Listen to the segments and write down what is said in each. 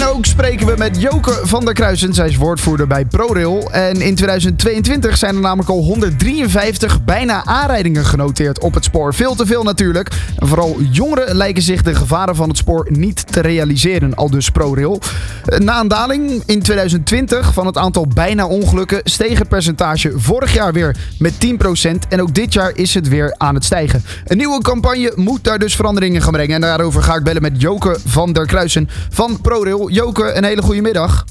En ook spreken we met Joke van der Kruisen. Zij is woordvoerder bij ProRail. En in 2022 zijn er namelijk al 153 bijna aanrijdingen genoteerd op het spoor. Veel te veel natuurlijk. En vooral jongeren lijken zich de gevaren van het spoor niet te realiseren, al dus ProRail. Na een daling in 2020 van het aantal bijna ongelukken steeg het percentage vorig jaar weer met 10%. En ook dit jaar is het weer aan het stijgen. Een nieuwe campagne moet daar dus veranderingen gaan brengen. En daarover ga ik bellen met Joke van der Kruisen van ProRail. Joke, een hele goede middag.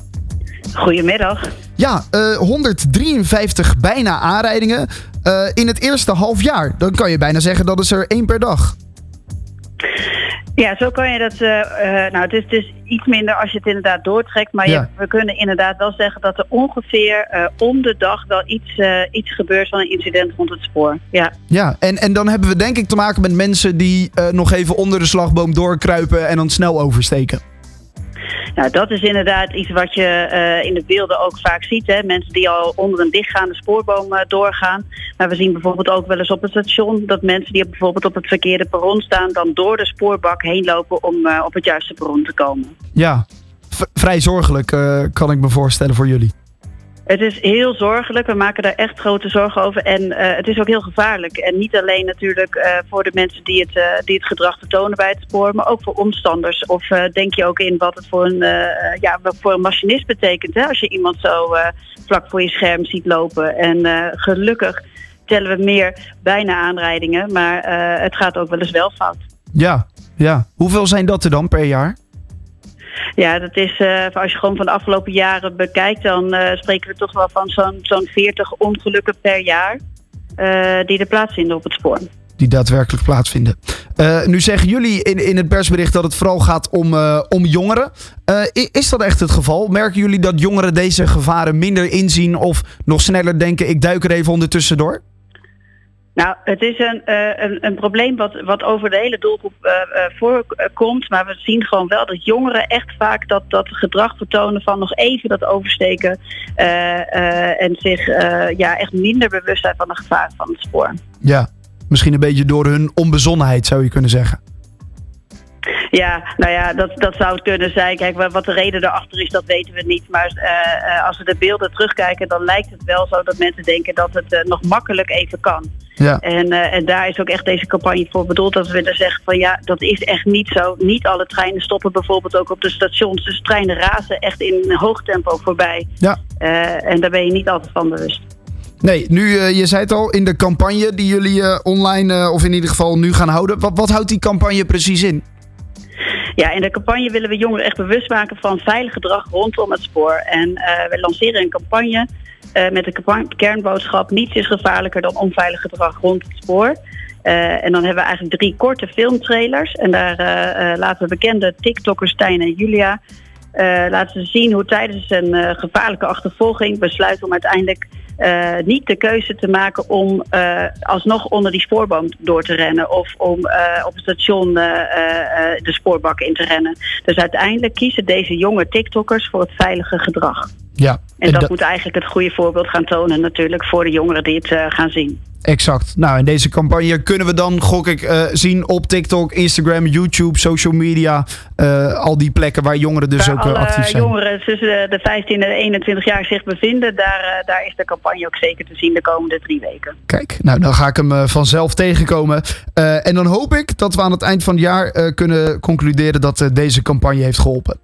Goedemiddag. Ja, eh, 153 bijna aanrijdingen eh, in het eerste half jaar. Dan kan je bijna zeggen dat is er één per dag. Ja, zo kan je dat. eh, eh, nou, het is, is iets minder als je het inderdaad doortrekt. Maar Ja. je, we kunnen inderdaad wel zeggen dat er ongeveer eh, om de dag wel iets, eh, iets gebeurt van een incident rond het spoor. Ja. Ja, en, en dan hebben we denk ik te maken met mensen die eh, nog even onder de slagboom doorkruipen en dan snel oversteken. Nou, dat is inderdaad iets wat je eh, in de beelden ook vaak ziet. Hè? Mensen die al onder een dichtgaande spoorboom eh, doorgaan. Maar we zien bijvoorbeeld ook wel eens op het station dat mensen die bijvoorbeeld op het verkeerde perron staan, dan door de spoorbak heen lopen om eh, op het juiste perron te komen. Ja, vrij zorgelijk kan ik me voorstellen voor jullie. Het is heel zorgelijk. We maken daar echt grote zorgen over. En eh, het is ook heel gevaarlijk. En niet alleen natuurlijk eh, voor de mensen die het, eh, die het gedrag vertonen bij het spoor, maar ook voor omstanders. Of denk je ook in wat het voor een, ja, voor een machinist betekent. Hè? Als je iemand zo vlak voor je scherm ziet lopen. En gelukkig tellen we meer bijna aanrijdingen. Maar het gaat ook wel eens wel fout. Ja, ja. Hoeveel zijn dat er dan per jaar? Ja, dat is, eh, als je gewoon van de afgelopen jaren bekijkt, dan eh, spreken we toch wel van zo'n zo'n 40 ongelukken per jaar eh, die er plaatsvinden op het spoor. Die daadwerkelijk plaatsvinden. Nu zeggen jullie in, in het persbericht dat het vooral gaat om, om jongeren. Is dat echt het geval? Merken jullie dat jongeren deze gevaren minder inzien of nog sneller denken: ik duik er even ondertussen door? Nou, het is een, eh, een, een probleem wat, wat over de hele doelgroep eh, eh, voorkomt. Maar we zien gewoon wel dat jongeren echt vaak dat, dat gedrag vertonen van nog even dat oversteken. en zich ja, echt minder bewust zijn van de gevaren van het spoor. Ja, misschien een beetje door hun onbezonnenheid zou je kunnen zeggen. Ja, nou ja, dat, dat zou het kunnen zijn. Kijk, wa- wat de reden erachter is, dat weten we niet. Maar als we de beelden terugkijken, dan lijkt het wel zo dat mensen denken dat het nog makkelijk even kan. Ja, En, eh, en daar is ook echt deze campagne voor bedoeld. Dat we willen zeggen van ja, dat is echt niet zo. Niet alle treinen stoppen bijvoorbeeld ook op de stations. Dus treinen razen echt in hoog tempo voorbij. ja. Eh, en daar ben je niet altijd van bewust. Nee, nu, eh, je zei het al, in de campagne die jullie online, of in ieder geval nu gaan houden. Wat, wat houdt die campagne precies in? Ja, in de campagne willen we jongeren echt bewust maken van veilig gedrag rondom het spoor. En we lanceren een campagne eh, met de kernboodschap: niets is gevaarlijker dan onveilig gedrag rond het spoor. Eh, en dan hebben we eigenlijk drie korte filmtrailers. En daar eh, laten we bekende TikTokkers Stijn en Julia laten zien hoe tijdens een gevaarlijke achtervolging besluiten om uiteindelijk eh, niet de keuze te maken om eh, alsnog onder die spoorboom door te rennen of om eh, op het station de spoorbak in te rennen. Dus uiteindelijk kiezen deze jonge TikTokkers voor het veilige gedrag. Ja, En dat da- moet eigenlijk het goede voorbeeld gaan tonen natuurlijk voor de jongeren die het gaan zien. exact. Nou, in deze campagne kunnen we dan, gok ik, zien op TikTok, Instagram, YouTube, social media. al die plekken waar jongeren dus Waar ook actief zijn. jongeren tussen de 15 en de 21 jaar zich bevinden, daar, daar is de campagne ook zeker te zien de komende drie weken. Kijk, nou dan ga ik hem eh, vanzelf tegenkomen. Eh, en dan hoop ik dat we aan het eind van het jaar eh, kunnen concluderen dat deze campagne heeft geholpen.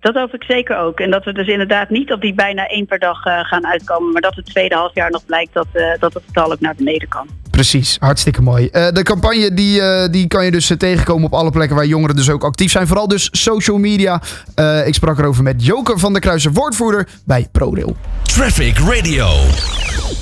Dat hoop ik zeker ook. En dat we dus inderdaad niet op die bijna één per dag gaan uitkomen. Maar dat het tweede halfjaar nog blijkt dat, dat het getal ook naar beneden kan. Precies, hartstikke mooi. Eh, de campagne die, eh, die kan je dus eh, tegenkomen op alle plekken waar jongeren dus ook actief zijn. Vooral dus social media. Eh, ik sprak erover met Joke van der Kruisen, woordvoerder bij ProRail. Traffic Radio.